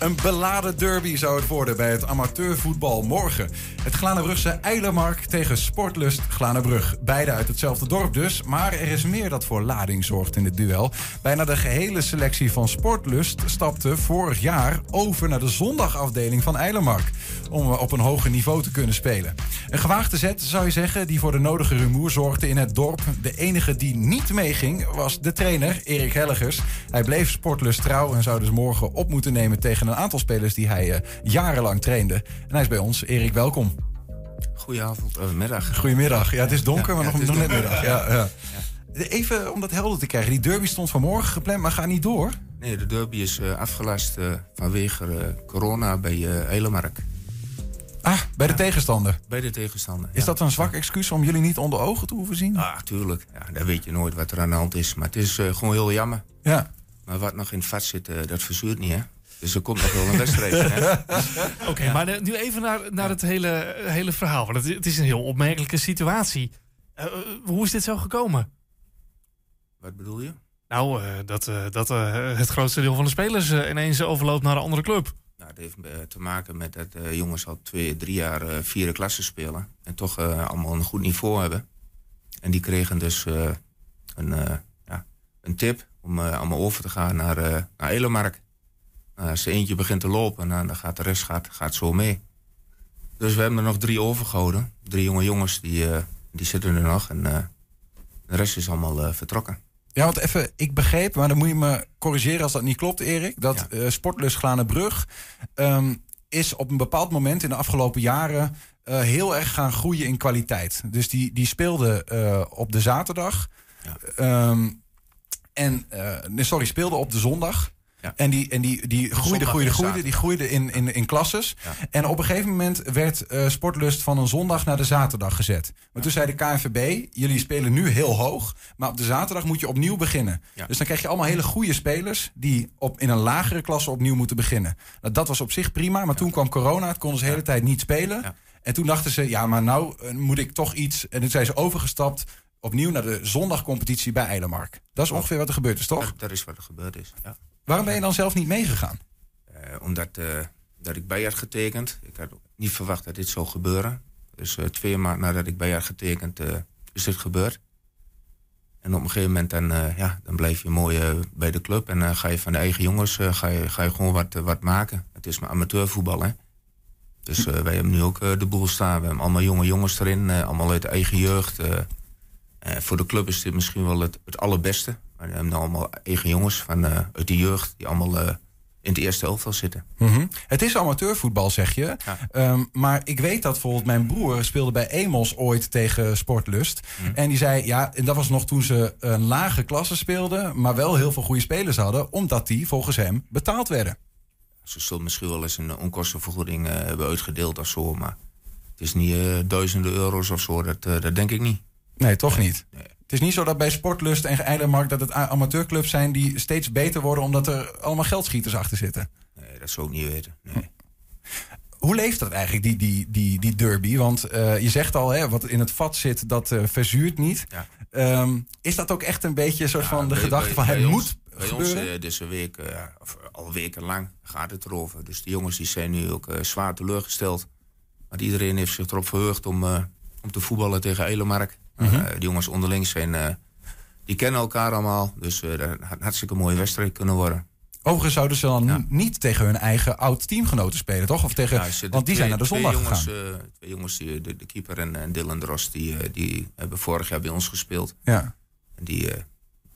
Een beladen derby zou het worden bij het amateurvoetbal morgen. Het Glanenbrugse Eilermark tegen Sportlust Glanenbrug. Beide uit hetzelfde dorp dus, maar er is meer dat voor lading zorgt in het duel. Bijna de gehele selectie van Sportlust stapte vorig jaar over naar de zondagafdeling van Eilermark. Om op een hoger niveau te kunnen spelen. Een gewaagde zet zou je zeggen, die voor de nodige rumoer zorgde in het dorp. De enige die niet meeging was de trainer, Erik Helligers. Hij bleef Sportlust trouw en zou dus morgen op moeten nemen tegen een aantal spelers die hij uh, jarenlang trainde. En hij is bij ons. Erik, welkom. Goedenavond, uh, middag. Goedemiddag. Ja, het is donker, maar nog, nog net middag. Ja, ja. Even om dat helder te krijgen. Die derby stond vanmorgen gepland, maar gaat niet door. Nee, de derby is uh, afgelast vanwege corona bij Elemark. Ah, bij de tegenstander? Bij de tegenstander, Is dat een zwak excuus om jullie niet onder ogen te hoeven zien? Ah, tuurlijk. Ja, dan weet je nooit wat er aan de hand is. Maar het is gewoon heel jammer. Ja. Maar wat nog in het vat zit, dat verzuurt niet, hè? Dus er komt nog wel een wedstrijd. Oké, okay, maar nu even naar, naar het hele, hele verhaal. Want het, het is een heel opmerkelijke situatie. Uh, hoe is dit zo gekomen? Wat bedoel je? Nou, uh, dat, uh, dat het grootste deel van de spelers ineens overloopt naar een andere club. Nou, dat heeft te maken met dat jongens al twee, drie jaar vierde klasse spelen. En toch allemaal een goed niveau hebben. En die kregen dus een, ja, een tip om allemaal over te gaan naar, naar Elemark. Als er eentje begint te lopen, nou, dan gaat de rest gaat, gaat zo mee. Dus we hebben er nog drie overgehouden. Drie jonge jongens, die, uh, die zitten er nog. En uh, de rest is allemaal uh, vertrokken. Ja, want even, ik begreep, maar dan moet je me corrigeren als dat niet klopt, Erik. Dat ja. Sportlus Glanenbrug um, is op een bepaald moment in de afgelopen jaren heel erg gaan groeien in kwaliteit. Dus die, die speelde op de zaterdag. Ja. Um, en, nee, sorry, speelde op de zondag. Ja. En die, en die, die groeide, groeide, groeide. Die groeide in, in, in klasses. Ja. En op een gegeven moment werd uh, Sportlust van een zondag naar de zaterdag gezet. Maar toen zei de KNVB, jullie spelen nu heel hoog. Maar op de zaterdag moet je opnieuw beginnen. Dus dan krijg je allemaal hele goede spelers... die op, in een lagere klasse opnieuw moeten beginnen. Nou, dat was op zich prima. Maar toen kwam corona. Het konden ze de hele tijd niet spelen. En toen dachten ze, ja, maar nou uh, moet ik toch iets... En toen zijn ze overgestapt opnieuw naar de zondagcompetitie bij Eilermark. Dat is ongeveer wat er gebeurd is, toch? Dat, dat is wat er gebeurd is, ja. Waarom ben je dan zelf niet meegegaan? Uh, omdat uh, dat ik bij had getekend. Ik had niet verwacht dat dit zou gebeuren. Dus uh, twee maanden nadat ik bij had getekend, is dit gebeurd. En op een gegeven moment dan, ja, dan blijf je mooi bij de club. En dan ga je van de eigen jongens ga je, ga je gewoon wat, wat maken. Het is maar amateurvoetbal, hè. Dus wij hebben nu ook de boel staan. We hebben allemaal jonge jongens erin. allemaal uit de eigen jeugd. voor de club is dit misschien wel het, het allerbeste. Maar we hebben allemaal eigen jongens van, uh, uit de jeugd die allemaal uh, in de eerste elftal zitten. Mm -hmm. Het is amateurvoetbal, zeg je. Ja. Um, maar ik weet dat bijvoorbeeld mijn broer speelde bij Emos ooit tegen Sportlust. Mm -hmm. En die zei, ja, en dat was nog toen ze een lage klasse speelden... maar wel heel veel goede spelers hadden... omdat die volgens hem betaald werden. Ze zullen misschien wel eens een onkostenvergoeding uh, hebben uitgedeeld of zo... maar het is niet duizenden euro's of zo, dat, dat denk ik niet. Nee, toch niet? Nee. Het is niet zo dat bij Sportlust en Eilermark dat het amateurclubs zijn die steeds beter worden omdat er allemaal geldschieters achter zitten. Nee, dat zou ik niet weten. Nee. Hoe leeft dat eigenlijk, die, die, die, die derby? Want uh, je zegt al, hè, wat in het vat zit, dat uh, verzuurt niet. Ja. Um, is dat ook echt een beetje een soort ja, van de bij, gedachte van het moet bij gebeuren? ons uh, deze week, of al wekenlang gaat het erover. Dus de jongens die zijn nu ook zwaar teleurgesteld. Maar iedereen heeft zich erop verheugd om, om te voetballen tegen Eilermark. Mm -hmm. uh, die jongens onderling zijn, uh, die kennen elkaar allemaal. Dus uh, dat had een hartstikke mooie wedstrijd kunnen worden. Overigens zouden ze dan ja. niet tegen hun eigen oud teamgenoten spelen, toch? Of tegen, ja, want die twee, zijn naar de zondag twee jongens, gegaan. twee jongens, die, de, de, keeper en, en Dylan Drost, die, die hebben vorig jaar bij ons gespeeld. Ja. En die,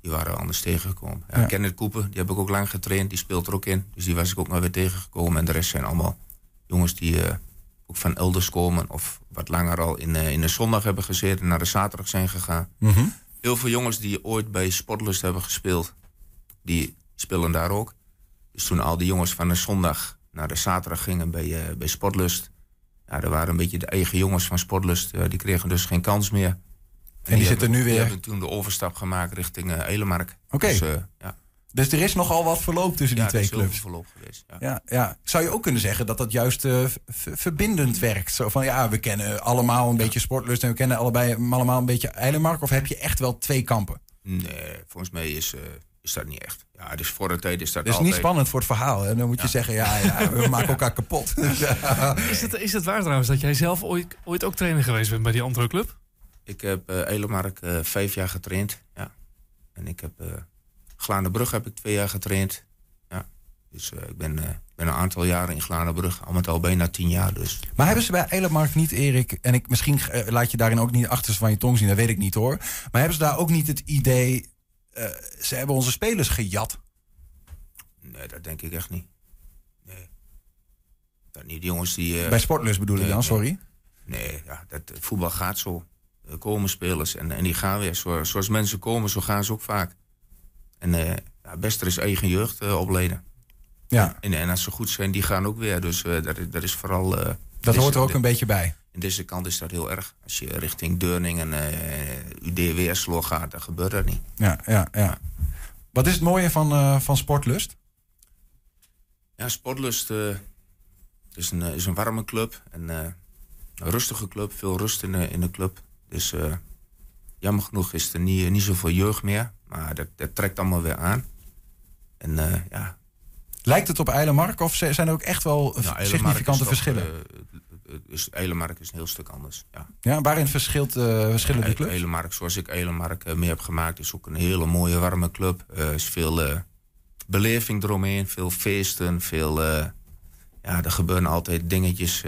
die waren anders tegengekomen. Ja, ja. Kenneth Koepen, die heb ik ook lang getraind. Die speelt er ook in. Dus die was ik ook maar weer tegengekomen. En de rest zijn allemaal jongens die ook van elders komen of wat langer al in, uh, in de zondag hebben gezeten en naar de zaterdag zijn gegaan. Mm -hmm. Heel veel jongens die ooit bij Sportlust hebben gespeeld, die spelen daar ook. Dus toen al die jongens van de zondag naar de zaterdag gingen bij, uh, bij Sportlust, ja, er waren een beetje de eigen jongens van Sportlust, uh, die kregen dus geen kans meer. En, en die, die zitten hebben, nu weer. Die hebben toen de overstap gemaakt richting Elemark. Oké. Okay. Dus, ja. Dus er is nogal wat verloop tussen ja, die twee clubs. Verloop geweest, ja. Ja, ja. Zou je ook kunnen zeggen dat dat juist uh, verbindend werkt? Zo van ja, we kennen allemaal een ja. beetje sportlust en we kennen allebei allemaal een beetje Eilenmark. Of heb je echt wel twee kampen? Nee, volgens mij is, uh, is dat niet echt. Ja, dus voor de tijd is dat Het is niet spannend voor het verhaal. En dan moet je zeggen, ja, ja, we maken elkaar kapot. is, het, is het waar trouwens dat jij zelf ooit, ooit ook trainer geweest bent bij die andere club? Ik heb uh, Elemark uh, vijf jaar getraind. Ja. En ik heb Glanenbrug heb ik twee jaar getraind. Ja. Dus ik ben, ben een aantal jaren in Glanenbrug. Al met al bijna tien jaar dus. Maar hebben ze bij Elemark niet, Erik... en ik, misschien laat je daarin ook niet achter van je tong zien... dat weet ik niet hoor. Maar hebben ze daar ook niet het idee... ze hebben onze spelers gejat? Nee, dat denk ik echt niet. Nee. Dat niet, die jongens die... bij Sportlust bedoel ik dan, sorry? Nee, ja, dat, voetbal gaat zo komen spelers en, en die gaan weer. Zo, zoals mensen komen, zo gaan ze ook vaak. En uh, ja, best er is eigen jeugd uh, opleden. Ja. En, en als ze goed zijn, die gaan ook weer. Dus uh, dat, dat is vooral... dat hoort er ook een beetje bij. In deze kant is dat heel erg. Als je richting Deurning en UD Weerslo gaat, dan gebeurt dat niet. Ja, ja, ja. Wat is het mooie van, van Sportlust? Ja, Sportlust is, een, is een warme club. En, een rustige club, veel rust in de, in de club. Dus jammer genoeg is er niet, niet zoveel jeugd meer. Maar dat, dat trekt allemaal weer aan. En uh, ja. Lijkt het op Eilenmark of zijn er ook echt wel nou, significante verschillen? Is, Eilenmark is een heel stuk anders. Ja, ja waarin verschilt, verschillen die clubs? Eilenmark, zoals ik Eilenmark mee heb gemaakt, is ook een hele mooie warme club. Er is veel beleving eromheen, veel feesten, veel. ja, er gebeuren altijd dingetjes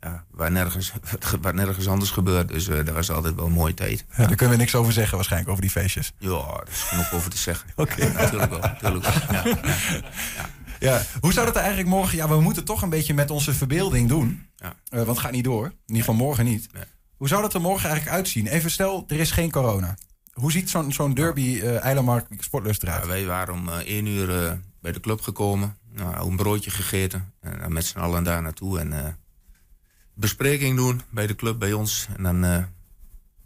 ja, waar, nergens, waar nergens anders gebeurt. Dus uh, dat was altijd wel een mooie tijd. Ja, Daar kunnen we niks over zeggen waarschijnlijk, over die feestjes. Ja, er is genoeg over te zeggen. Oké. Ja, natuurlijk wel. Natuurlijk wel. Ja, ja, ja. hoe zou dat eigenlijk morgen... Ja, we moeten toch een beetje met onze verbeelding doen. Ja. Uh, want het gaat niet door. In ieder geval morgen niet. Hoe zou dat er morgen eigenlijk uitzien? Even stel, er is geen corona. Hoe ziet zo'n zo'n derby uh, Eilenmark Sportlust eruit? Wij waren om één uur bij de club gekomen. Nou, een broodje gegeten. En met z'n allen daar naartoe. En bespreking doen bij de club, bij ons. En dan uh,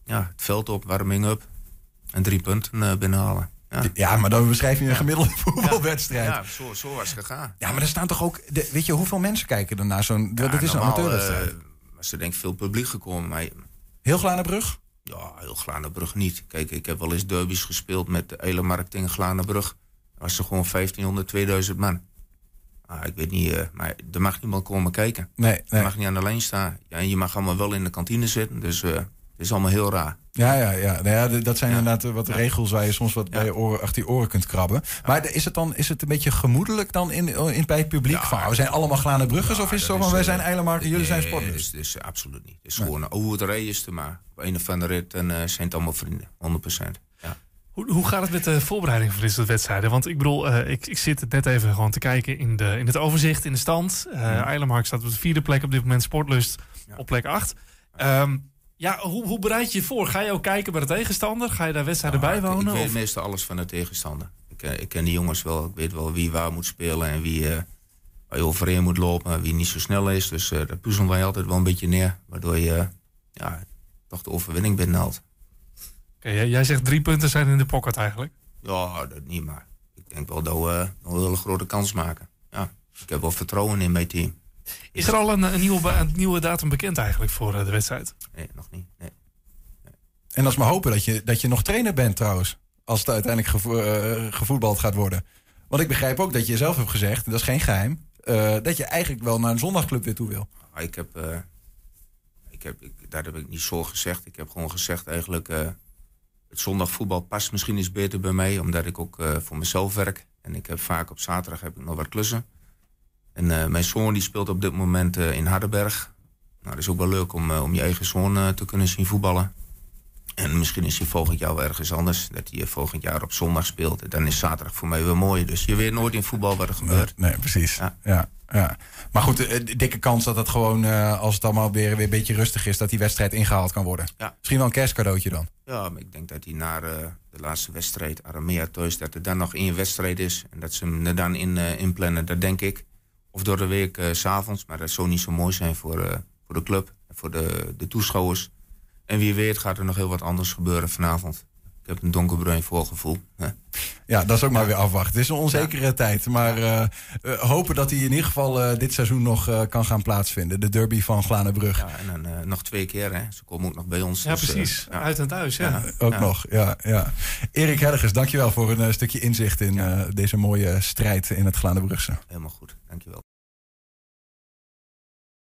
ja, het veld op, warming up. En drie punten uh, binnenhalen. Ja. ja, maar dan beschrijf je een gemiddelde voetbalwedstrijd. Ja, zo, zo was het gegaan. Ja, maar er staan toch ook... De, weet je, hoeveel mensen kijken er naar zo'n... Ja, dat is een amateurwedstrijd. Uh, er denk ik veel publiek gekomen. Maar, heel Glanenbrug? Ja, heel Glanenbrug niet. Kijk, ik heb wel eens derbies gespeeld met de hele markt in Glanenbrug. Was er gewoon 1500, 2000 man. Ah, ik weet niet, uh, maar er mag niemand komen kijken. Nee, nee. Je mag niet aan de lijn staan. Ja, en je mag allemaal wel in de kantine zitten. Dus uh, het is allemaal heel raar. Ja, ja, ja. Nou ja dat zijn ja. inderdaad wat regels waar je soms wat bij je oren, achter je oren kunt krabben. Maar is het dan is het een beetje gemoedelijk dan in, in, bij het publiek? van, we zijn allemaal glane bruggers of is het zo van, wij zijn eilenmarkt en jullie zijn sporters? Dus, dus absoluut niet. Het is gewoon een oude is te maar. Op een of andere rit en zijn het allemaal vrienden. 100%. Hoe, hoe gaat het met de voorbereiding van dit soort wedstrijden? Want ik bedoel, uh, ik, ik zit net even gewoon te kijken in, de, in het overzicht, in de stand. Uh, ja. Staat op de vierde plek op dit moment, Sportlust ja. op plek acht. Um, ja, hoe, hoe bereid je je voor? Ga je ook kijken bij de tegenstander? Ga je daar wedstrijden nou, bijwonen? Ik, ik weet of? meestal alles van de tegenstander. Ik, ik ken die jongens wel. Ik weet wel wie waar moet spelen en wie uh, waar je overheen moet lopen. Wie niet zo snel is. Dus uh, dat puzzelen wij altijd wel een beetje neer. Waardoor je ja, toch de overwinning binnenhaalt. Okay, jij zegt drie punten zijn in de pocket eigenlijk. Ja, dat niet, maar ik denk wel dat we een hele grote kans maken. Ja, ik heb wel vertrouwen in mijn team. Is er al een, een, nieuwe, een nieuwe datum bekend eigenlijk voor de wedstrijd? Nee, nog niet. Nee. nee. En dat is maar hopen dat je, dat je nog trainer bent trouwens. Als het uiteindelijk gevo uh, gevoetbald gaat worden. Want ik begrijp ook dat je zelf hebt gezegd, dat is geen geheim, uh, dat je eigenlijk wel naar een zondagclub weer toe wil. Ik heb, uh, ik heb ik, daar heb ik niet zo gezegd. Ik heb gewoon gezegd eigenlijk het zondagvoetbal past misschien iets beter bij mij, omdat ik ook uh, voor mezelf werk. En ik heb vaak op zaterdag heb ik nog wat klussen. En uh, mijn zoon die speelt op dit moment uh, in Hardenberg. Nou, dat is ook wel leuk om, om je eigen zoon te kunnen zien voetballen. En misschien is hij volgend jaar wel ergens anders. Dat hij volgend jaar op zondag speelt. Dan is zaterdag voor mij weer mooi. Dus je weet nooit in voetbal wat er gebeurt. Nee, nee precies. Ja. ja. Ja. Maar goed, de, dikke kans dat het gewoon, uh, als het allemaal weer, weer een beetje rustig is, dat die wedstrijd ingehaald kan worden. Ja. Misschien wel een kerstcadeautje dan. Ja, maar ik denk dat hij na de laatste wedstrijd, Aramea thuis, dat er dan nog één wedstrijd is. En dat ze hem er dan in inplannen, dat denk ik. Of door de week s s'avonds, maar dat zou niet zo mooi zijn voor, voor de club en voor de, de toeschouwers. En wie weet gaat er nog heel wat anders gebeuren vanavond. Ik heb een donkerbruin voorgevoel. Hè. Ja, dat is ook maar weer afwachten. Het is een onzekere tijd. Maar uh, hopen dat hij in ieder geval uh, dit seizoen nog kan gaan plaatsvinden. De derby van Glanenbrug. Ja, en dan nog twee keer. Hè. Ze komen ook nog bij ons. Ja, dus, precies. Ja. Uit en thuis, ja. ook nog, ja. ja. Erik Helgers, dankjewel voor een stukje inzicht in deze mooie strijd in het Glanenbrugse. Helemaal goed, dankjewel.